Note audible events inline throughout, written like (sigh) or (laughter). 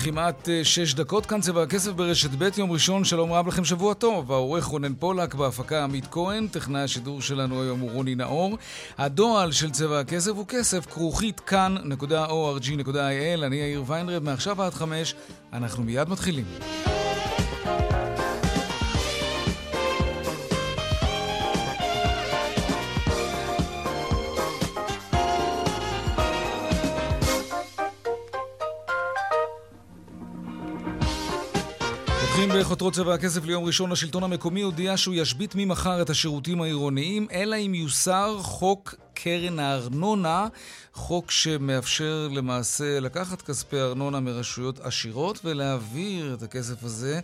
וכמעט אה, שש דקות. כאן צבע הכסף ברשת ב', יום ראשון, שלום רב לכם, שבוע טוב. העורך רונן פולק, בהפקה עמית כהן, טכנאי השידור שלנו היום הוא רוני נאור. הדועל של צבע הכסף הוא כסף, כרוכית כאן.org.il. אני יאיר ויינרב, מעכשיו עד חמש, אנחנו מיד מתחילים. בחותרות צבע הכסף ליום ראשון. השלטון המקומי הודיע שהוא ישבית ממחר את השירותים העירוניים, אלא אם יוסר חוק קרן הארנונה, חוק שמאפשר למעשה לקחת כספי ארנונה מרשויות עשירות ולהעביר את הכסף הזה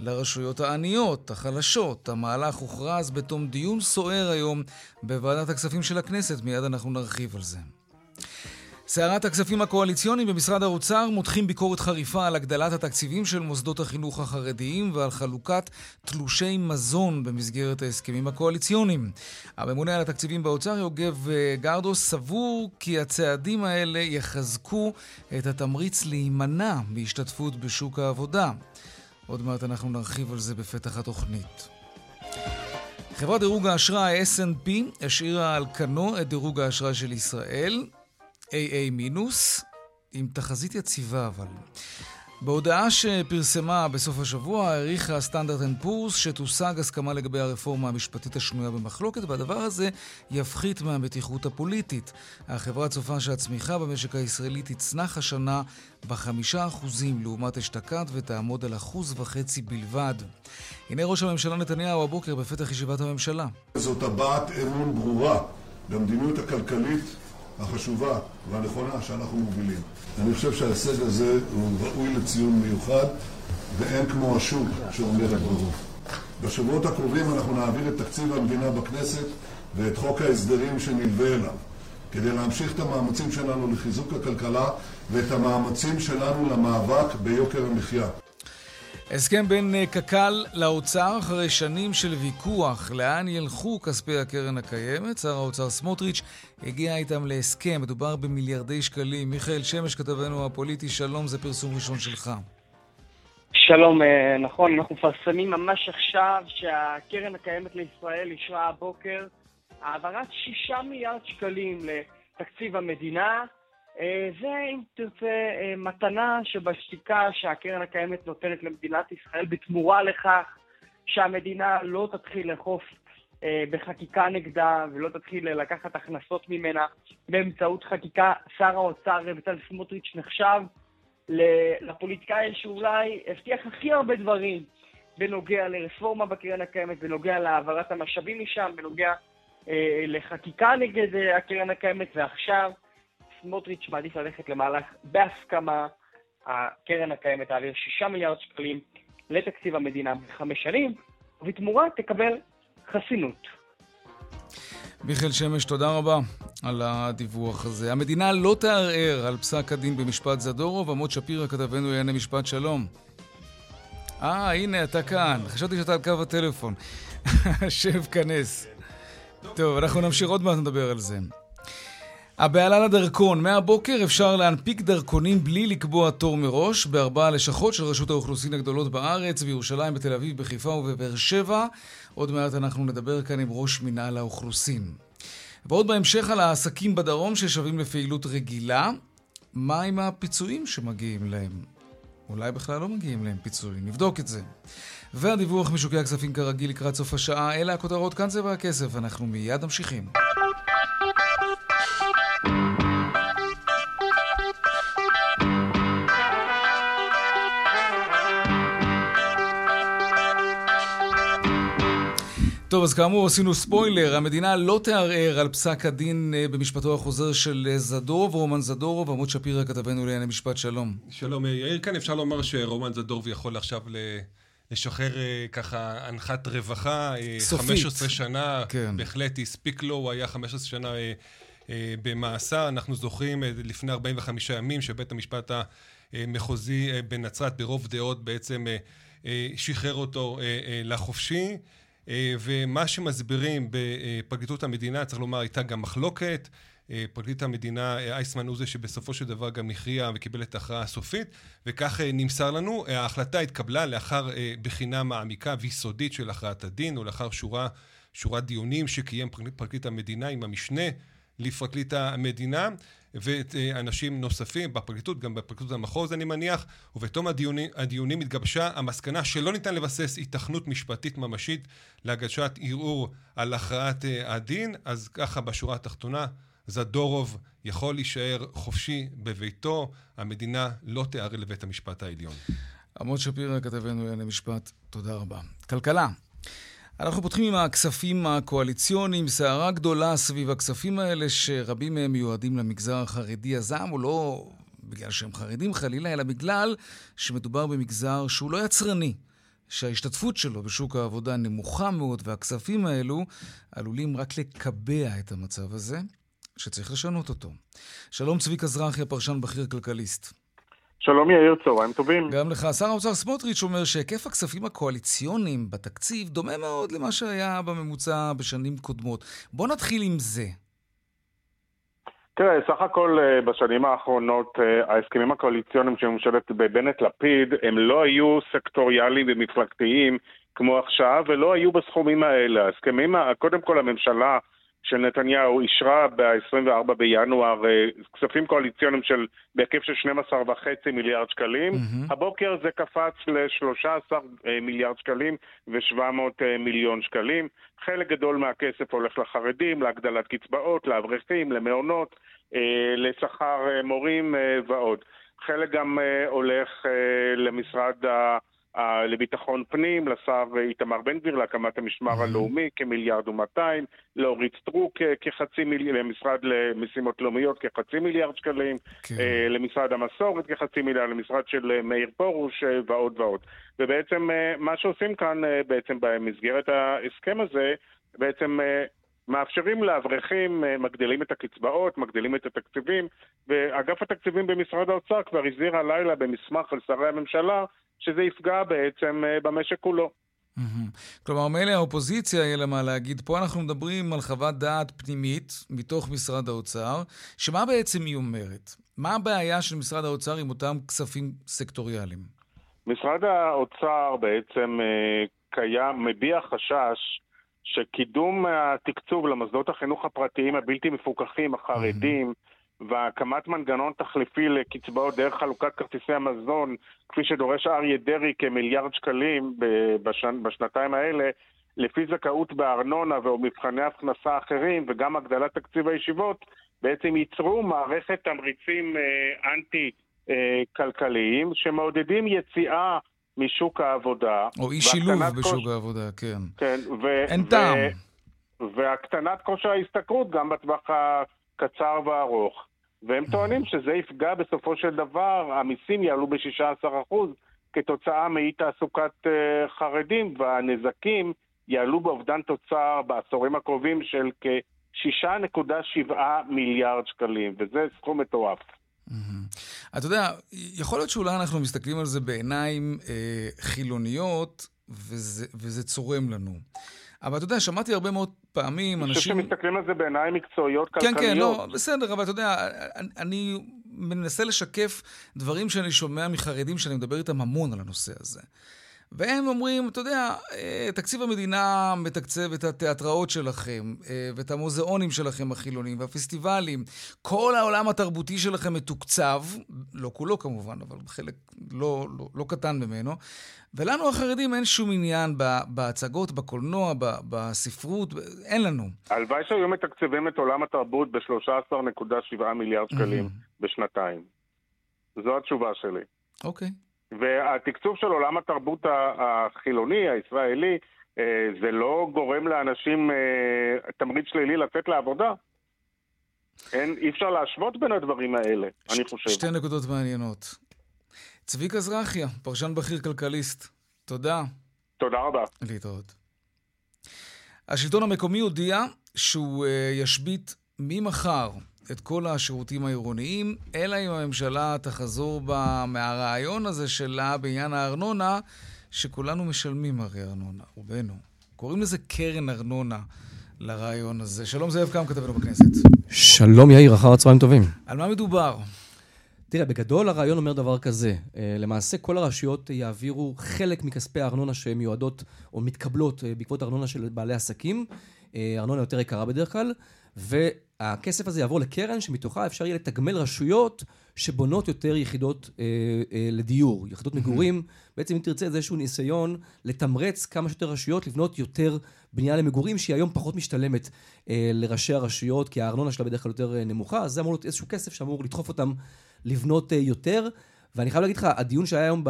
לרשויות העניות, החלשות. המהלך הוכרז בתום דיון סוער היום בוועדת הכספים של הכנסת. מיד אנחנו נרחיב על זה. סערת הכספים הקואליציוניים במשרד האוצר מותחים ביקורת חריפה על הגדלת התקציבים של מוסדות החינוך החרדיים ועל חלוקת תלושי מזון במסגרת ההסכמים הקואליציוניים. הממונה על התקציבים באוצר, יוגב אה, גרדוס, סבור כי הצעדים האלה יחזקו את התמריץ להימנע מהשתתפות בשוק העבודה. עוד מעט אנחנו נרחיב על זה בפתח התוכנית. חברת דירוג האשראי S&P השאירה על כנו את דירוג האשראי של ישראל. AA מינוס, עם תחזית יציבה אבל. בהודעה שפרסמה בסוף השבוע העריכה סטנדרט אנד פורס שתושג הסכמה לגבי הרפורמה המשפטית השנויה במחלוקת והדבר הזה יפחית מהמתיחות הפוליטית. החברה צופה שהצמיחה במשק הישראלי תצנח השנה בחמישה אחוזים לעומת אשתקד ותעמוד על אחוז וחצי בלבד. הנה ראש הממשלה נתניהו הבוקר בפתח ישיבת הממשלה. זאת הבעת אמון ברורה במדיניות הכלכלית החשובה והנכונה שאנחנו מובילים. אני חושב שההישג הזה הוא ראוי לציון מיוחד, ואין כמו השוק שאומר את דברו. בשבועות הקרובים אנחנו נעביר את תקציב המדינה בכנסת ואת חוק ההסדרים שנלווה אליו, כדי להמשיך את המאמצים שלנו לחיזוק הכלכלה ואת המאמצים שלנו למאבק ביוקר המחיה. הסכם בין אה, קק"ל לאוצר אחרי שנים של ויכוח לאן ילכו כספי הקרן הקיימת. שר האוצר סמוטריץ' הגיע איתם להסכם, מדובר במיליארדי שקלים. מיכאל שמש, כתבנו הפוליטי, שלום, זה פרסום ראשון שלך. שלום, אה, נכון, אנחנו מפרסמים ממש עכשיו שהקרן הקיימת לישראל אישרה הבוקר העברת שישה מיליארד שקלים לתקציב המדינה. אה, זה, אם תרצה, אה, מתנה שבשתיקה שהקרן הקיימת נותנת למדינת ישראל בתמורה לכך שהמדינה לא תתחיל לאכוף אה, בחקיקה נגדה ולא תתחיל לקחת הכנסות ממנה באמצעות חקיקה. שר האוצר בצלאל סמוטריץ' נחשב לפוליטיקאי שאולי הבטיח הכי הרבה דברים בנוגע לרפורמה בקרן הקיימת, בנוגע להעברת המשאבים משם, בנוגע אה, לחקיקה נגד הקרן הקיימת, ועכשיו סמוטריץ' מעדיף ללכת למהלך בהסכמה. הקרן הקיימת תעביר 6 מיליארד שקלים לתקציב המדינה בחמש שנים, ובתמורה תקבל חסינות. מיכאל שמש, תודה רבה על הדיווח הזה. המדינה לא תערער על פסק הדין במשפט זדורוב. עמוד שפירא, כתבנו יענה משפט שלום. אה, הנה, אתה כאן. חשבתי שאתה על קו הטלפון. (laughs) שב, כנס. טוב, אנחנו נמשיך עוד מעט לדבר על זה. הבעלה לדרכון, מהבוקר אפשר להנפיק דרכונים בלי לקבוע תור מראש בארבע לשכות של רשות האוכלוסין הגדולות בארץ, בירושלים, בתל אביב, בחיפה ובבאר שבע. עוד מעט אנחנו נדבר כאן עם ראש מינהל האוכלוסין. ועוד בהמשך על העסקים בדרום ששווים לפעילות רגילה, מה עם הפיצויים שמגיעים להם? אולי בכלל לא מגיעים להם פיצויים, נבדוק את זה. והדיווח משוקי הכספים כרגיל לקראת סוף השעה, אלה הכותרות, כאן צבע הכסף, אנחנו מיד ממשיכים. טוב, אז כאמור עשינו ספוילר, המדינה לא תערער על פסק הדין אה, במשפטו החוזר של אה, זדורוב, רומן זדורוב, עמוד שפירא כתבנו לענייני משפט, שלום. שלום, אה, יאיר, כאן אפשר לומר שרומן זדורוב יכול עכשיו לשחרר ככה הנחת רווחה. סופית. 15 שנה, כן. בהחלט הספיק לו, הוא היה 15 שנה במאסר. אנחנו זוכרים לפני 45 ימים שבית המשפט המחוזי בנצרת ברוב דעות בעצם שחרר אותו לחופשי. אה, ומה שמסבירים בפרקליטות המדינה, צריך לומר, הייתה גם מחלוקת. אה, פרקליט המדינה אה, אייסמן הוא זה שבסופו של דבר גם הכריע וקיבל את ההכרעה הסופית, וכך נמסר לנו. ההחלטה התקבלה לאחר בחינה מעמיקה ויסודית של הכרעת הדין, ולאחר שורה, שורת דיונים שקיים פרקליט המדינה עם המשנה לפרקליט המדינה. ואנשים נוספים בפרקליטות, גם בפרקליטות המחוז אני מניח, ובתום הדיונים, הדיונים התגבשה המסקנה שלא ניתן לבסס היתכנות משפטית ממשית להגשת ערעור על הכרעת אה, הדין, אז ככה בשורה התחתונה זדורוב יכול להישאר חופשי בביתו, המדינה לא תערער לבית המשפט העליון. עמוד שפירא, כתבנו לענייני משפט, תודה רבה. כלכלה. אנחנו פותחים עם הכספים הקואליציוניים, סערה גדולה סביב הכספים האלה, שרבים מהם מיועדים למגזר החרדי. הזעם הוא לא בגלל שהם חרדים חלילה, אלא בגלל שמדובר במגזר שהוא לא יצרני. שההשתתפות שלו בשוק העבודה נמוכה מאוד, והכספים האלו עלולים רק לקבע את המצב הזה, שצריך לשנות אותו. שלום צביקה זרחי, הפרשן בכיר כלכליסט. שלום יאיר, צהריים טובים. גם לך. שר האוצר סמוטריץ' אומר שהיקף הכספים הקואליציוניים בתקציב דומה מאוד למה שהיה בממוצע בשנים קודמות. בוא נתחיל עם זה. תראה, סך הכל אה, בשנים האחרונות אה, ההסכמים הקואליציוניים של ממשלת בבנט-לפיד הם לא היו סקטוריאליים ומפלגתיים כמו עכשיו ולא היו בסכומים האלה. ההסכמים, קודם כל הממשלה של נתניהו אישרה ב-24 בינואר אה, כספים קואליציוניים של בהיקף של 12.5 מיליארד שקלים. Mm-hmm. הבוקר זה קפץ ל-13 אה, מיליארד שקלים ו-700 אה, מיליון שקלים. חלק גדול מהכסף הולך לחרדים, להגדלת קצבאות, לאברכים, למעונות, לשכר מורים ועוד. חלק גם הולך למשרד ה... לביטחון פנים, לשר איתמר בן גביר, להקמת המשמר הלאומי כמיליארד ומאתיים, לאורית סטרוק כחצי מיליארד, למשרד למשימות לאומיות כחצי מיליארד שקלים, כן. אה, למשרד המסורת כחצי מיליארד, למשרד של מאיר פרוש אה, ועוד ועוד. ובעצם אה, מה שעושים כאן בעצם במסגרת ההסכם הזה, בעצם מאפשרים לאברכים, מגדילים את הקצבאות, מגדילים את התקציבים, ואגף התקציבים במשרד האוצר כבר הזהיר הלילה במסמך על שרי הממשלה שזה יפגע בעצם אה, במשק כולו. כלומר, מילא האופוזיציה יהיה לה מה להגיד. פה אנחנו מדברים על חוות דעת פנימית מתוך משרד האוצר, שמה בעצם היא אומרת? מה הבעיה של משרד האוצר עם אותם כספים סקטוריאליים? משרד האוצר בעצם אה, קיים, מביע חשש שקידום התקצוב למוסדות החינוך הפרטיים הבלתי מפוקחים, החרדים. והקמת מנגנון תחליפי לקצבאות דרך חלוקת כרטיסי המזון, כפי שדורש אריה דרעי כמיליארד שקלים בשנ... בשנתיים האלה, לפי זכאות בארנונה או מבחני הכנסה אחרים וגם הגדלת תקציב הישיבות, בעצם ייצרו מערכת תמריצים אה, אנטי-כלכליים שמעודדים יציאה משוק העבודה. או אי שילוב בשוק קוש... העבודה, כן. כן, ו... אין טעם. והקטנת כושר ההשתכרות גם בטווח הקצר והארוך. והם טוענים שזה יפגע בסופו של דבר, המיסים יעלו ב-16% כתוצאה מאי תעסוקת uh, חרדים, והנזקים יעלו באובדן תוצר בעשורים הקרובים של כ-6.7 מיליארד שקלים, וזה סכום מטורף. אתה יודע, יכול להיות שאולי אנחנו מסתכלים על זה בעיניים אה, חילוניות, וזה, וזה צורם לנו. אבל אתה יודע, שמעתי הרבה מאוד פעמים אנשים... אני חושב שמסתכלים על זה בעיניים מקצועיות, כלכליות. כן, כן, לא, בסדר, אבל אתה יודע, אני מנסה לשקף דברים שאני שומע מחרדים שאני מדבר איתם המון על הנושא הזה. והם אומרים, אתה יודע, אה, תקציב המדינה מתקצב את התיאטראות שלכם, אה, ואת המוזיאונים שלכם החילונים, והפסטיבלים. כל העולם התרבותי שלכם מתוקצב, לא כולו כמובן, אבל חלק לא, לא, לא קטן ממנו. ולנו החרדים אין שום עניין בהצגות, בקולנוע, בספרות, אין לנו. הלוואי שהיו מתקצבים את עולם התרבות ב-13.7 מיליארד שקלים mm-hmm. בשנתיים. זו התשובה שלי. אוקיי. Okay. והתקצוב של עולם התרבות החילוני, הישראלי, אה, זה לא גורם לאנשים אה, תמריץ שלילי לצאת לעבודה. אין, אי אפשר להשוות בין הדברים האלה, ש- אני חושב. שתי נקודות מעניינות. צביקה זרחיה, פרשן בכיר כלכליסט, תודה. תודה רבה. להתראות. השלטון המקומי הודיע שהוא uh, ישבית ממחר את כל השירותים העירוניים, אלא אם הממשלה תחזור בה מהרעיון הזה שלה בעניין הארנונה, שכולנו משלמים הרי ארנונה, רובנו. קוראים לזה קרן ארנונה לרעיון הזה. שלום זאב קם, כתבנו בכנסת. שלום יאיר, אחר הצהריים טובים. על מה מדובר? תראה, בגדול הרעיון אומר דבר כזה, אה, למעשה כל הרשויות יעבירו חלק מכספי הארנונה שמיועדות או מתקבלות אה, בעקבות ארנונה של בעלי עסקים, אה, ארנונה יותר יקרה בדרך כלל, והכסף הזה יעבור לקרן שמתוכה אפשר יהיה לתגמל רשויות שבונות יותר יחידות אה, אה, לדיור, יחידות מגורים. בעצם אם תרצה זה איזשהו ניסיון לתמרץ כמה שיותר רשויות לבנות יותר בנייה למגורים, שהיא היום פחות משתלמת אה, לראשי הרשויות, כי הארנונה שלה בדרך כלל יותר אה, נמוכה, אז זה אמור להיות איזשהו כסף שאמור לדחוף אותם לבנות אה, יותר. ואני חייב להגיד לך, הדיון שהיה היום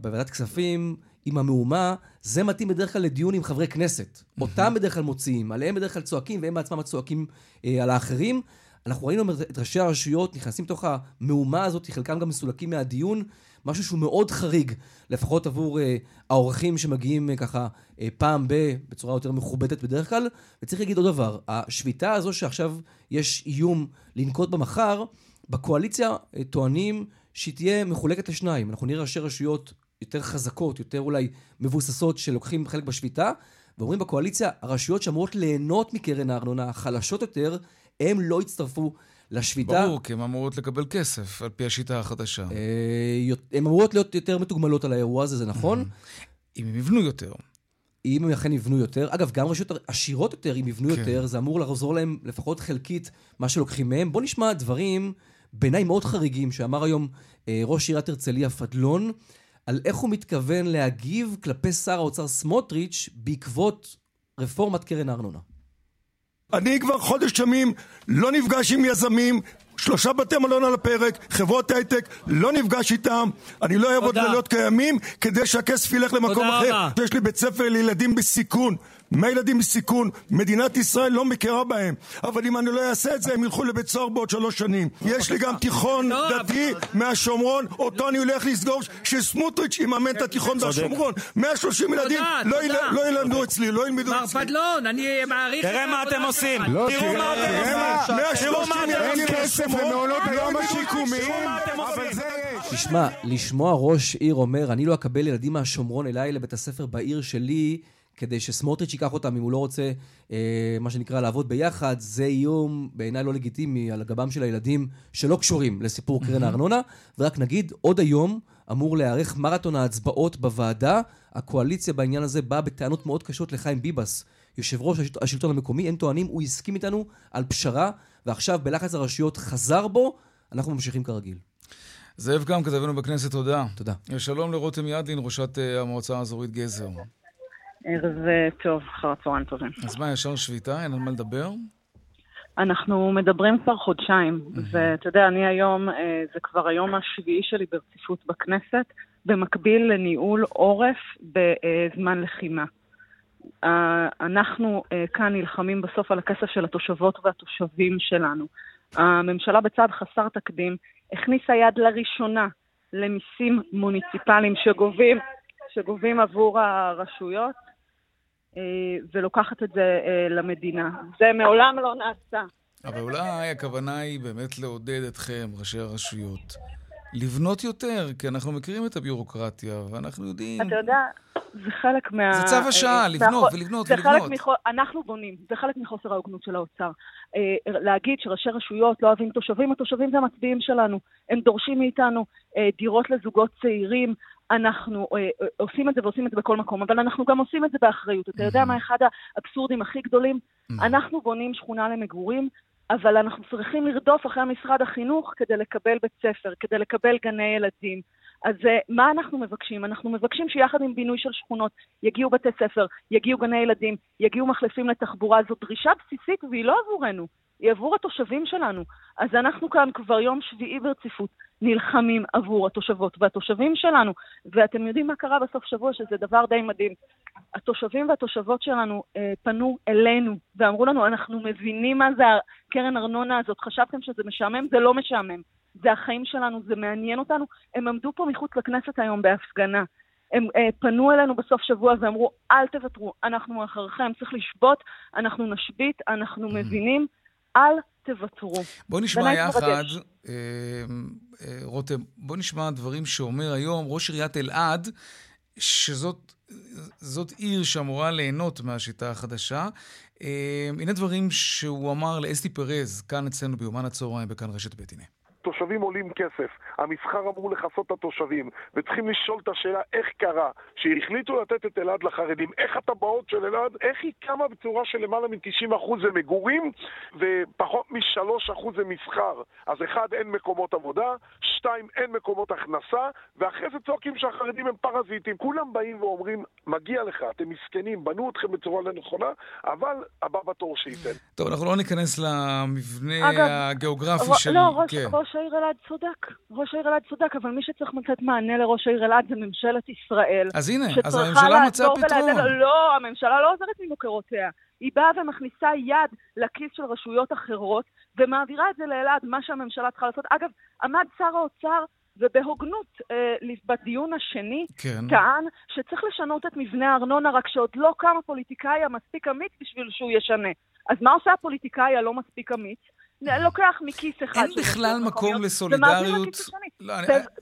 בוועדת כספים עם המהומה, זה מתאים בדרך כלל לדיון עם חברי כנסת. אותם בדרך כלל מוציאים, עליהם בדרך כלל צועקים, והם בעצמם צועקים אה, על האחרים. אנחנו ראינו את ראשי הרשויות נכנסים לתוך המהומה הזאת, חלקם גם מסולקים מהדיון, משהו שהוא מאוד חריג, לפחות עבור אה, האורחים שמגיעים אה, ככה אה, פעם ב... בצורה יותר מכובדת בדרך כלל. וצריך להגיד עוד דבר, השביתה הזו שעכשיו יש איום לנקוט בה מחר, בקואליציה אה, טוענים שהיא תהיה מחולקת לשניים. אנחנו נראה ראשי רשויות יותר חזקות, יותר אולי מבוססות, שלוקחים חלק בשביתה, ואומרים בקואליציה, הרשויות שאמורות ליהנות מקרן הארנונה, החלשות יותר, הם לא יצטרפו לשביתה. ברור, כי הן אמורות לקבל כסף, על פי השיטה החדשה. אה, הן אמורות להיות יותר מתוגמלות על האירוע הזה, זה נכון. אם הם יבנו יותר. אם הם אכן יבנו יותר, אגב, גם רשויות עשירות יותר, אם יבנו כן. יותר, זה אמור לעזור להם לפחות חלקית מה שלוקחים מהם. בואו נשמע דברים בעיניי מאוד חריגים שאמר היום אה, ראש עיריית הרצליה פדלון, על איך הוא מתכוון להגיב כלפי שר האוצר סמוטריץ' בעקבות רפורמת קרן הארנונה. אני כבר חודש ימים לא נפגש עם יזמים, שלושה בתי מלון על הפרק, חברות הייטק, לא נפגש איתם, אני לא אעבוד. לילות קיימים כדי שהכסף ילך למקום אחר. יש לי בית ספר לילדים בסיכון, 100 ילדים בסיכון, מדינת ישראל לא מכירה בהם, אבל אם אני לא אעשה את זה הם ילכו לבית סוהר בעוד שלוש שנים. יש לי גם תיכון לא, דתי מהשומרון, אותו אני הולך לסגור, שסמוטריץ' יממן את התיכון מהשומרון. 130 ילדים לא. לא ילמדו אצלי, לא ילמדו מר אצלי. פדלון, אני מעריך תראה מה אתם עושים. תראו מה אתם עושים. 130 ילדים כסף מהשומרון, למעונות לא היום השיקומיים, אתם אבל עושים. זה יש. תשמע, לשמוע ראש עיר אומר, אני לא אקבל ילדים מהשומרון אליי לבית הספר בעיר שלי, כדי שסמוטריץ' ייקח אותם אם הוא לא רוצה, אה, מה שנקרא, לעבוד ביחד, זה איום בעיניי לא לגיטימי על גבם של הילדים שלא קשורים לסיפור קרן הארנונה. ורק נגיד, עוד היום אמור להיערך מרתון ההצבעות בוועדה. הקואליציה בעניין הזה באה בטענות מאוד קשות לחיים ביבס, יושב ראש השלט- השלטון המקומי. הם טוענים, הוא הסכים איתנו על פשרה, ועכשיו בלחץ הרשויות חזר בו, אנחנו ממשיכים כרגיל. זאב קם, כתבנו בכנסת, תודה. תודה. שלום לרותם ידלין, ראשת אה, המועצה האזורית גזר. ערב אה, טוב, אחר הצהריים טובים. אז מה, ישר שביתה? אין על מה לדבר? אנחנו מדברים כבר חודשיים, ואתה יודע, אני היום, אה, זה כבר היום השביעי שלי ברציפות בכנסת, במקביל לניהול עורף בזמן לחימה. אנחנו אה, כאן נלחמים בסוף על הכסף של התושבות והתושבים שלנו. הממשלה בצעד חסר תקדים הכניסה יד לראשונה למיסים מוניציפליים שגובים, שגובים עבור הרשויות, ולוקחת את זה אה, למדינה. זה מעולם לא נעשה. אבל אולי הכוונה היא באמת לעודד אתכם, ראשי הרשויות, לבנות יותר, כי אנחנו מכירים את הביורוקרטיה, ואנחנו יודעים... אתה יודע, זה חלק מה... זה צו השעה, אה, לבנות מהחו- ולבנות ולבנות. חלק מחו... אנחנו בונים, זה חלק מחוסר ההוגנות של האוצר. אה, להגיד שראשי רשויות לא אוהבים תושבים, התושבים זה המצביעים שלנו. הם דורשים מאיתנו אה, דירות לזוגות צעירים. אנחנו אה, אה, עושים את זה ועושים את זה בכל מקום, אבל אנחנו גם עושים את זה באחריות. אתה יודע מה אחד האבסורדים הכי גדולים? אנחנו בונים שכונה למגורים, אבל אנחנו צריכים לרדוף אחרי משרד החינוך כדי לקבל בית ספר, כדי לקבל גני ילדים. אז אה, מה אנחנו מבקשים? אנחנו מבקשים שיחד עם בינוי של שכונות יגיעו בתי ספר, יגיעו גני ילדים, יגיעו מחלפים לתחבורה. זו דרישה בסיסית והיא לא עבורנו, היא עבור התושבים שלנו. אז אנחנו כאן כבר יום שביעי ברציפות נלחמים עבור התושבות והתושבים שלנו. ואתם יודעים מה קרה בסוף שבוע, שזה דבר די מדהים. התושבים והתושבות שלנו אה, פנו אלינו ואמרו לנו, אנחנו מבינים מה זה הקרן ארנונה הזאת, חשבתם שזה משעמם? זה לא משעמם. זה החיים שלנו, זה מעניין אותנו. הם עמדו פה מחוץ לכנסת היום בהפגנה. הם אה, פנו אלינו בסוף שבוע ואמרו, אל תוותרו, אנחנו אחריכם, צריך לשבות, אנחנו נשבית, אנחנו מבינים, אל תוותרו. בוא נשמע יחד, אה, אה, רותם, בוא נשמע דברים שאומר היום ראש עיריית אלעד, שזאת זאת עיר שאמורה ליהנות מהשיטה החדשה. אה, הנה דברים שהוא אמר לאסתי פרז, כאן אצלנו ביומן הצהריים, בכאן רשת ב' הנה. התושבים עולים כסף, המסחר אמור לכסות את התושבים, וצריכים לשאול את השאלה איך קרה שהחליטו לתת את אלעד לחרדים, איך הטבעות של אלעד, איך היא קמה בצורה של למעלה מ-90% זה מגורים ופחות מ-3% זה מסחר. אז אחד, אין מקומות עבודה, שתיים, אין מקומות הכנסה, ואחרי זה צועקים שהחרדים הם פרזיטים. כולם באים ואומרים, מגיע לך, אתם מסכנים, בנו אתכם בצורה לא נכונה, אבל הבא בתור שייתן. טוב, אנחנו לא ניכנס למבנה אגב, הגיאוגרפי של... לא, ראש, כן. ראש העיר אלעד צודק. ראש העיר אלעד צודק, אבל מי שצריך לתת מענה לראש העיר אלעד זה ממשלת ישראל. אז הנה, אז הממשלה מצאה פתרון. לא, הממשלה לא עוזרת ממוקרותיה. היא באה ומכניסה יד לכיס של רשויות אחרות ומעבירה את זה לאלעד, מה שהממשלה צריכה לעשות. אגב, עמד שר האוצר ובהוגנות אה, בדיון השני כן. טען שצריך לשנות את מבנה הארנונה, רק שעוד לא קם הפוליטיקאי המספיק אמיץ בשביל שהוא ישנה. אז מה עושה הפוליטיקאי הלא מספיק אמיץ? לוקח מכיס אחד. אין בכלל מקום לסולידריות, לא,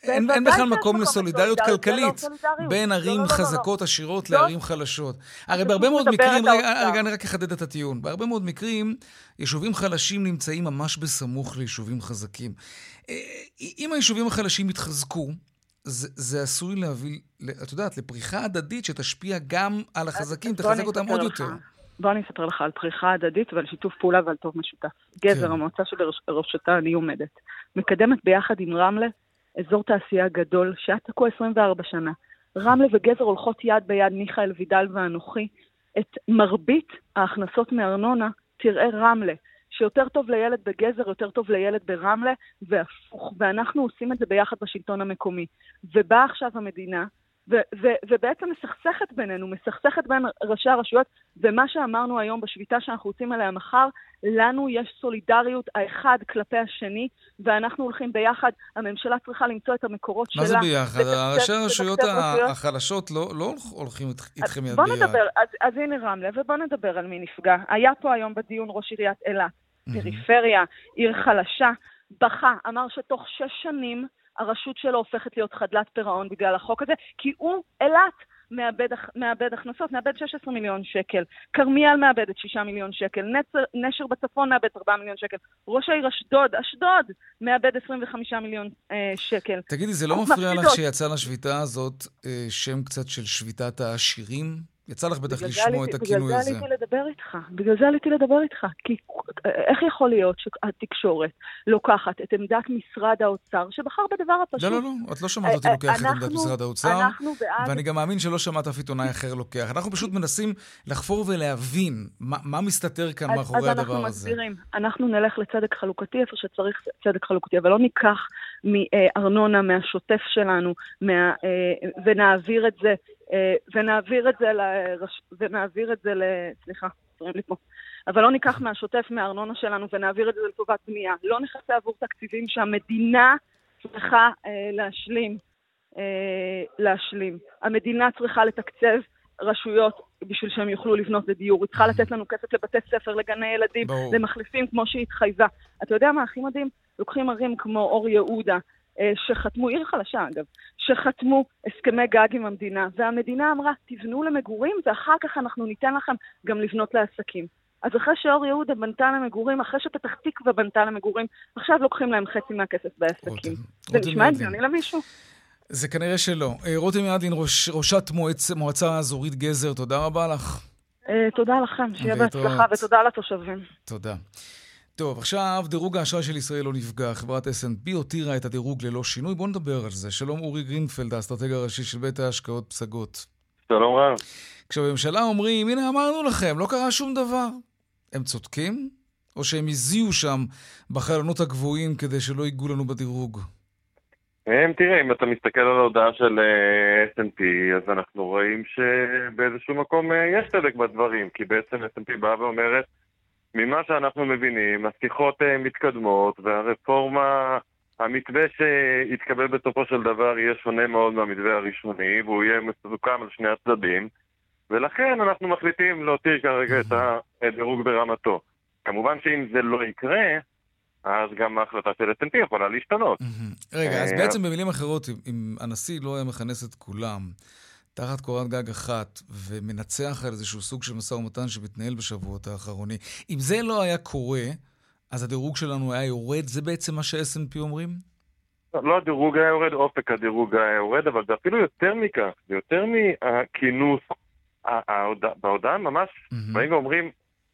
אין בכלל מקום לסולידריות לא כלכלית בין לא, ערים חזקות עשירות לערים חלשות. הרי בהרבה מאוד מקרים, רגע, אני רק אחדד את הטיעון. בהרבה מאוד מקרים, יישובים חלשים נמצאים ממש בסמוך ליישובים חזקים. אה, אם היישובים החלשים יתחזקו, זה, עשוי להביא, את יודעת, לפריחה הדדית שתשפיע גם על החזקים, תחזק אותם עוד יותר. בוא אני אספר לך על פריחה הדדית ועל שיתוף פעולה ועל טוב משותף. גזר, כן. המועצה שבראשותה אני עומדת, מקדמת ביחד עם רמלה אזור תעשייה גדול שהיה תקוע 24 שנה. רמלה וגזר הולכות יד ביד, מיכאל וידל ואנוכי. את מרבית ההכנסות מארנונה תראה רמלה. שיותר טוב לילד בגזר, יותר טוב לילד ברמלה, והפוך. ואנחנו עושים את זה ביחד בשלטון המקומי. ובאה עכשיו המדינה ובעצם מסכסכת בינינו, מסכסכת בין ראשי הרשויות, ומה שאמרנו היום בשביתה שאנחנו יוצאים עליה מחר, לנו יש סולידריות האחד כלפי השני, ואנחנו הולכים ביחד, הממשלה צריכה למצוא את המקורות מה שלה. מה זה ביחד? ראשי הרשויות החלשות לא, לא הולכים איתכם יד ביד. בוא נדבר, אז, אז הנה רמלה, ובוא נדבר על מי נפגע. היה פה היום בדיון ראש עיריית אילת, פריפריה, עיר חלשה, בכה, אמר שתוך שש שנים הרשות שלו הופכת להיות חדלת פירעון בגלל החוק הזה, כי הוא, אילת, מאבד, מאבד הכנסות, מאבד 16 מיליון שקל. כרמיאל מאבדת 6 מיליון שקל. נצר, נשר בצפון מאבד 4 מיליון שקל. ראש העיר אשדוד, אשדוד, מאבד 25 מיליון אה, שקל. תגידי, זה לא מפריע לך שיצא לשביתה הזאת אה, שם קצת של שביתת העשירים? יצא לך בטח לשמוע את הכינוי הזה. בגלל זה עליתי לדבר איתך. בגלל זה עליתי לדבר איתך. כי איך יכול להיות שהתקשורת לוקחת את עמדת משרד האוצר, שבחר בדבר הפשוט... לא, לא, לא, את לא שמעת אותי לוקח את עמדת משרד האוצר. בעד... ואני גם מאמין שלא שמעת אף עיתונאי אחר לוקח. אנחנו פשוט מנסים לחפור ולהבין מה, מה מסתתר כאן אז, מאחורי אז הדבר הזה. אז אנחנו מסבירים. אנחנו נלך לצדק חלוקתי איפה שצריך צדק חלוקתי, אבל לא ניקח מארנונה, מהשוטף שלנו, מה, אה, ונעביר את זה אה, ונעביר את זה, לרש... ונעביר את זה ל... סליחה, חוזרים לי פה. אבל לא ניקח מהשוטף, מהארנונה שלנו, ונעביר את זה לטובת בנייה. לא נכסה עבור תקציבים שהמדינה צריכה אה, להשלים. להשלים. המדינה צריכה לתקצב רשויות בשביל שהם יוכלו לבנות לדיור. היא צריכה לתת לנו כסף לבתי ספר, לגני ילדים, ברור. למחליפים כמו שהיא התחייבה. אתה יודע מה הכי מדהים? לוקחים ערים כמו אור יהודה, אה, שחתמו, עיר חלשה אגב, שחתמו הסכמי גג עם המדינה, והמדינה אמרה, תבנו למגורים ואחר כך אנחנו ניתן לכם גם לבנות לעסקים. אז אחרי שאור יהודה בנתה למגורים, אחרי שפתח תקווה בנתה למגורים, עכשיו לוקחים להם חצי מהכסף בעסקים. זה נשמע הגיוני למישהו? זה כנראה שלא. אה, רותם ידלין, ראש, ראשת מועצ, מועצה אזורית גזר, תודה רבה לך. אה, תודה לכם, שיהיה בהצלחה, ותודה לתושבים. תודה. טוב, עכשיו דירוג האשראי של ישראל לא נפגע. חברת S&P הותירה את הדירוג ללא שינוי. בואו נדבר על זה. שלום אורי גרינפלד, האסטרטג הראשי של בית ההשקעות פסגות. שלום רב. כשבממשלה אומרים, הנה אמרנו לכם, לא קרה שום דבר. הם צודקים? או שהם הזיעו שם בחלונות הגבוהים כדי שלא ייגעו לנו בדירוג? הם, תראה, אם אתה מסתכל על ההודעה של אה, S&P, אז אנחנו רואים שבאיזשהו מקום אה, יש צדק בדברים, כי בעצם S&P באה ואומרת, ממה שאנחנו מבינים, השיחות אה, מתקדמות, והרפורמה, המתווה שיתקבל בסופו של דבר יהיה שונה מאוד מהמתווה הראשוני, והוא יהיה מסוכם על שני הצדדים, ולכן אנחנו מחליטים להותיר כרגע את הדירוג ברמתו. כמובן שאם זה לא יקרה, אז גם ההחלטה של S&P יכולה להשתנות. רגע, אז אה, בעצם במילים אחרות, אם- אם הנשיא לא היה מכנס את כולם תחת קורת גג אחת ומנצח על איזשהו סוג של משא ומתן שמתנהל בשבועות האחרונים, אם זה לא היה קורה, אז הדירוג שלנו היה יורד? זה בעצם מה ש-S&P אומרים? לא הדירוג היה יורד, אופק הדירוג היה יורד, אבל זה אפילו יותר מכך, זה יותר מהכינוס. בהודעה ממש באים ואומרים,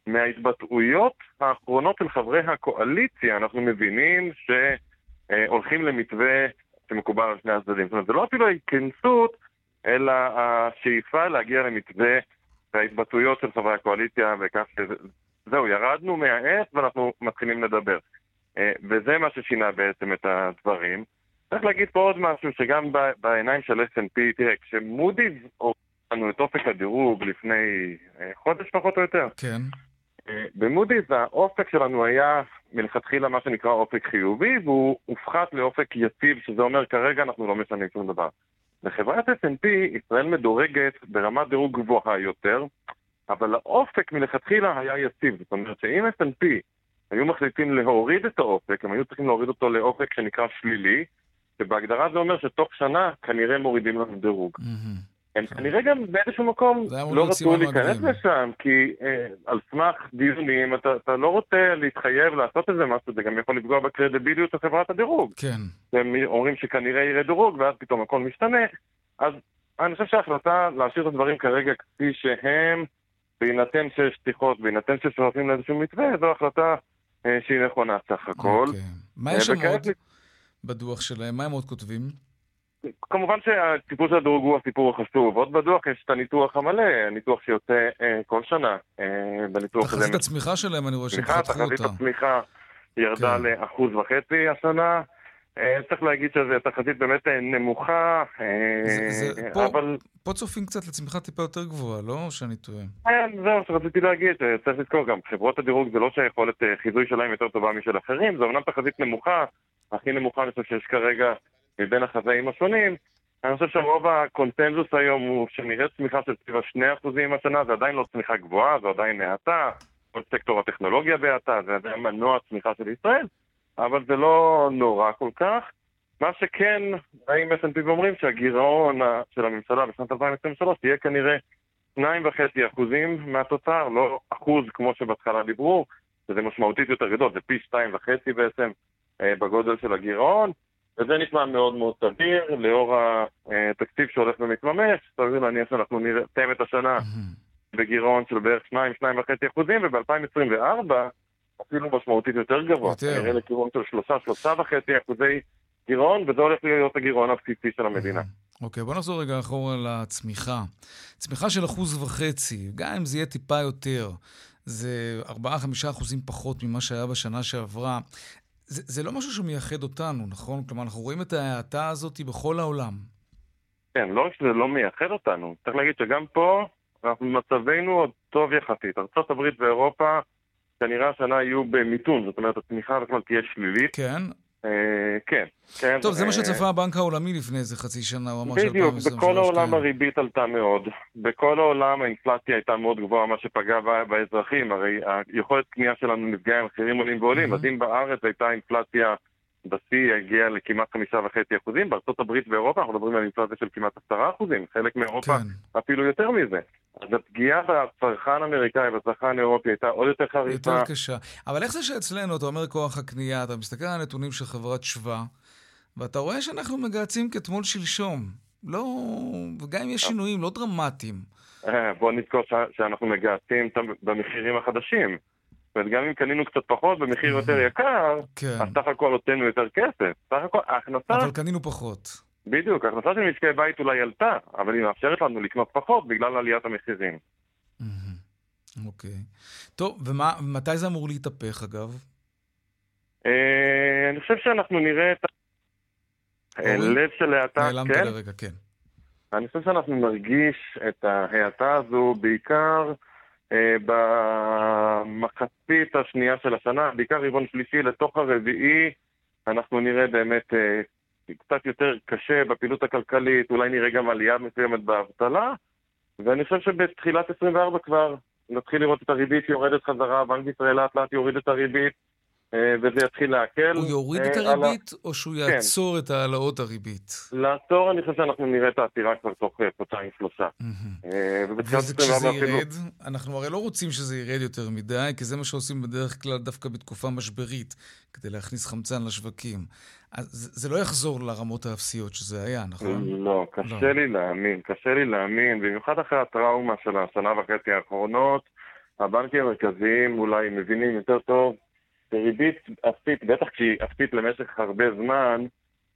מההתבטאויות האחרונות של חברי הקואליציה, אנחנו מבינים שהולכים למתווה שמקובל על שני הצדדים. זאת אומרת, זה לא אפילו ההתכנסות, אלא השאיפה להגיע למתווה וההתבטאויות של חברי הקואליציה, וכך שזהו, ירדנו מהעץ ואנחנו מתחילים לדבר. אה, וזה מה ששינה בעצם את הדברים. צריך להגיד פה עוד משהו, שגם בעיניים של S&P, תראה, כשמודי'ס הוריד לנו את אופק הדירוג לפני אה, חודש פחות או יותר, כן. אה, במודי'ס האופק שלנו היה מלכתחילה מה שנקרא אופק חיובי, והוא הופחת לאופק יציב, שזה אומר כרגע אנחנו לא משנים שום דבר. בחברת S&P ישראל מדורגת ברמת דירוג גבוהה יותר, אבל האופק מלכתחילה היה יציב. זאת אומרת שאם S&P היו מחליטים להוריד את האופק, הם היו צריכים להוריד אותו לאופק שנקרא שלילי, שבהגדרה זה אומר שתוך שנה כנראה מורידים לנו דירוג. הם כנראה גם באיזשהו מקום לא רצו להיכנס. לשם, כי אה, על סמך דיונים אתה, אתה לא רוצה להתחייב לעשות איזה משהו, זה גם יכול לפגוע בקרדיביליות של חברת הדירוג. כן. הם אומרים שכנראה ירד דירוג, ואז פתאום הכל משתנה. אז אני חושב שההחלטה להשאיר את הדברים כרגע כפי שהם, בהינתן שיש שיחות, בהינתן ששואפים לאיזשהו מתווה, זו החלטה אה, שהיא נכונה סך הכל. אוקיי. מה אה, יש שם וכעת עוד בדוח שלהם? מה הם עוד כותבים? כמובן שהסיפור של הדירוג הוא הסיפור החשוב. עוד בדוח יש את הניתוח המלא, הניתוח שיוצא אה, כל שנה. אה, בניתוח הזה. תחזית הצמיחה שלהם, אני רואה שהם חתכו תחזית אותה. הצמיחה ירדה כן. לאחוז וחצי השנה. אה, צריך להגיד שזו תחזית באמת אה, נמוכה, אה, זה- זה- אבל פה צופים קצת לצמיחה טיפה יותר גבוהה, לא? שאני טועה. כן, זהו שרציתי להגיד, צריך לזכור גם, חברות הדירוג זה לא שהיכולת חיזוי שלהם יותר טובה משל אחרים, זו אומנם תחזית נמוכה, הכי נמוכה אני חושב שיש כרגע מבין החזאים השונים. אני חושב שרוב הקונצנזוס היום הוא שנראה צמיחה של סביב ה-2% השנה, זה עדיין לא צמיחה גבוהה, זה עדיין האטה, כל סקטור הטכנולוגיה בהאטה, זה עדיין מנוע צמיחה של ישראל, אבל זה לא נורא כל כך. מה שכן, באים S&P ואומרים שהגירעון של הממשלה בשנת 2023 תהיה כנראה 2.5 אחוזים מהתוצר, לא אחוז כמו שבהתחלה דיברו, שזה משמעותית יותר גדול, זה פי 2.5 בעצם אה, בגודל של הגירעון, וזה נשמע מאוד מאוד סביר, לאור התקציב שהולך ומתממש, סביר להניח שאנחנו נסיים את השנה בגירעון של בערך 2-2.5 אחוזים, וב-2024 אפילו משמעותית יותר גבוה, יותר. נראה לכיוון של 3-3.5 אחוזי גירעון, וזה הולך להיות הגירעון הבסיסי של המדינה. אוקיי, בוא נחזור רגע אחורה לצמיחה. צמיחה של אחוז וחצי, גם אם זה יהיה טיפה יותר, זה 4-5 אחוזים פחות ממה שהיה בשנה שעברה. זה, זה לא משהו שמייחד אותנו, נכון? כלומר, אנחנו רואים את ההאטה הזאת בכל העולם. כן, לא רק שזה לא מייחד אותנו, צריך להגיד שגם פה אנחנו מצבנו עוד טוב יחסית. ארה"ב ואירופה כנראה השנה יהיו במיתון, זאת אומרת הצמיחה בכלל תהיה שלילית. כן. אה, כן, כן. טוב, זה מה אה, שצפה הבנק העולמי לפני איזה חצי שנה, הוא אמר ש-2023... בדיוק, בכל העולם כן. הריבית עלתה מאוד. בכל העולם האינפלציה הייתה מאוד גבוהה, מה שפגע באזרחים. הרי היכולת קנייה שלנו נפגעה, המחירים עולים ועולים. אז אם בארץ הייתה אינפלציה בשיא, הגיעה לכמעט חמישה וחצי אחוזים, בארצות הברית ואירופה אנחנו מדברים על אינפלציה של כמעט עשרה אחוזים. חלק מאירופה כן. אפילו יותר מזה. אז הפגיעה בצרכן האמריקאי ובצרכן האירופי הייתה עוד יותר חריפה. יותר קשה. אבל איך זה שאצלנו, אתה אומר כוח הקנייה, אתה מסתכל על הנתונים של חברת שווה, ואתה רואה שאנחנו מגהצים כתמול שלשום. לא... וגם אם יש שינויים לא דרמטיים. אה, בוא נזכור שאנחנו מגהצים במחירים החדשים. זאת אומרת, גם אם קנינו קצת פחות במחיר יותר יקר, כן. אז סך הכל הוצאנו יותר כסף. סך הכל, ההכנסה, אבל קנינו פחות. בדיוק, ההכנסה של משקי בית אולי עלתה, אבל היא מאפשרת לנו לקנות פחות בגלל עליית המחירים. אוקיי. טוב, ומתי זה אמור להתהפך, אגב? אה, אני חושב שאנחנו נראה את לב של האטה, נעלמת כן. לרגע, כן. אני חושב שאנחנו נרגיש את ההאטה הזו בעיקר במחצית השנייה של השנה, בעיקר רבעון שלישי לתוך הרביעי, אנחנו נראה באמת אה, קצת יותר קשה בפעילות הכלכלית, אולי נראה גם עלייה מסוימת באבטלה, ואני חושב שבתחילת 24 כבר נתחיל לראות את הריבית יורדת חזרה, בנק ישראל לאט לאט יוריד את הריבית, אה, וזה יתחיל להקל. הוא יוריד אה, את על הריבית, או שהוא כן. יעצור את העלאות הריבית? לעצור, אני חושב שאנחנו נראה את העצירה כבר תוך אה, חודשיים שלושה. אה, ובתחילת וזה כשזה 24 אפילו... ירד, אנחנו הרי לא רוצים שזה ירד יותר מדי, כי זה מה שעושים בדרך כלל דווקא בתקופה משברית, כדי להכניס חמצן לשווקים. אז זה זה לא יחזור לרמות האפסיות שזה היה, נכון? לא, קשה לי להאמין, קשה לי להאמין, במיוחד אחרי הטראומה של השנה וחצי האחרונות, הבנקים המרכזיים אולי מבינים יותר טוב שריבית אפסית, בטח כשהיא אפסית למשך הרבה זמן,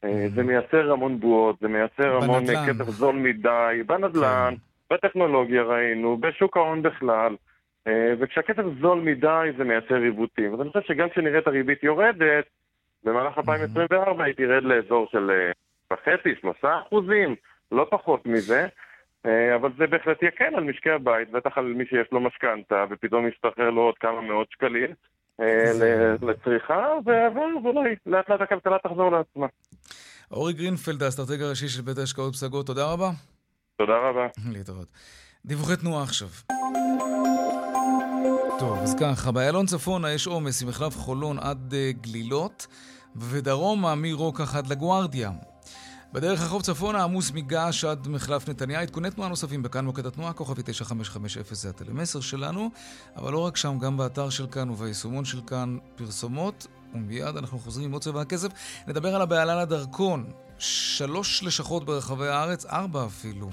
אה, זה מייצר המון בועות, זה מייצר המון בנדל"ן. אה, כסף זול מדי, בנדל"ן, בטכנולוגיה ראינו, בשוק ההון בכלל, אה, וכשהכסף זול מדי זה מייצר עיוותים. אז אני חושב שגם כשנראה את הריבית יורדת, במהלך 2024 היא תרד לאזור של אה, וחצי, שלושה אחוזים, לא פחות מזה. אבל זה בהחלט יקל על משקי הבית, בטח על מי שיש לו משכנתה, ופתאום ישתחרר לו עוד כמה מאות שקלים לצריכה, ו- ואולי לאט לאט הכלכלה תחזור לעצמה. אורי גרינפלד, האסטרטג הראשי של בית ההשקעות פסגות, תודה רבה. תודה רבה. להתראות. דיווחי תנועה עכשיו. טוב, אז ככה, באיילון צפונה יש עומס ממחלף חולון עד uh, גלילות, ודרומה מרוקח עד לגוארדיה. בדרך החוף צפונה עמוס מגעש עד מחלף נתניה. עדכוני תנועה נוספים בכאן מוקד התנועה, כוכבי 9550 זה הטלמסר שלנו, אבל לא רק שם, גם באתר של כאן וביישומון של כאן פרסומות, ומיד אנחנו חוזרים עם עוד צבע הכסף. נדבר על הבהלה לדרכון. שלוש לשכות ברחבי הארץ, ארבע אפילו,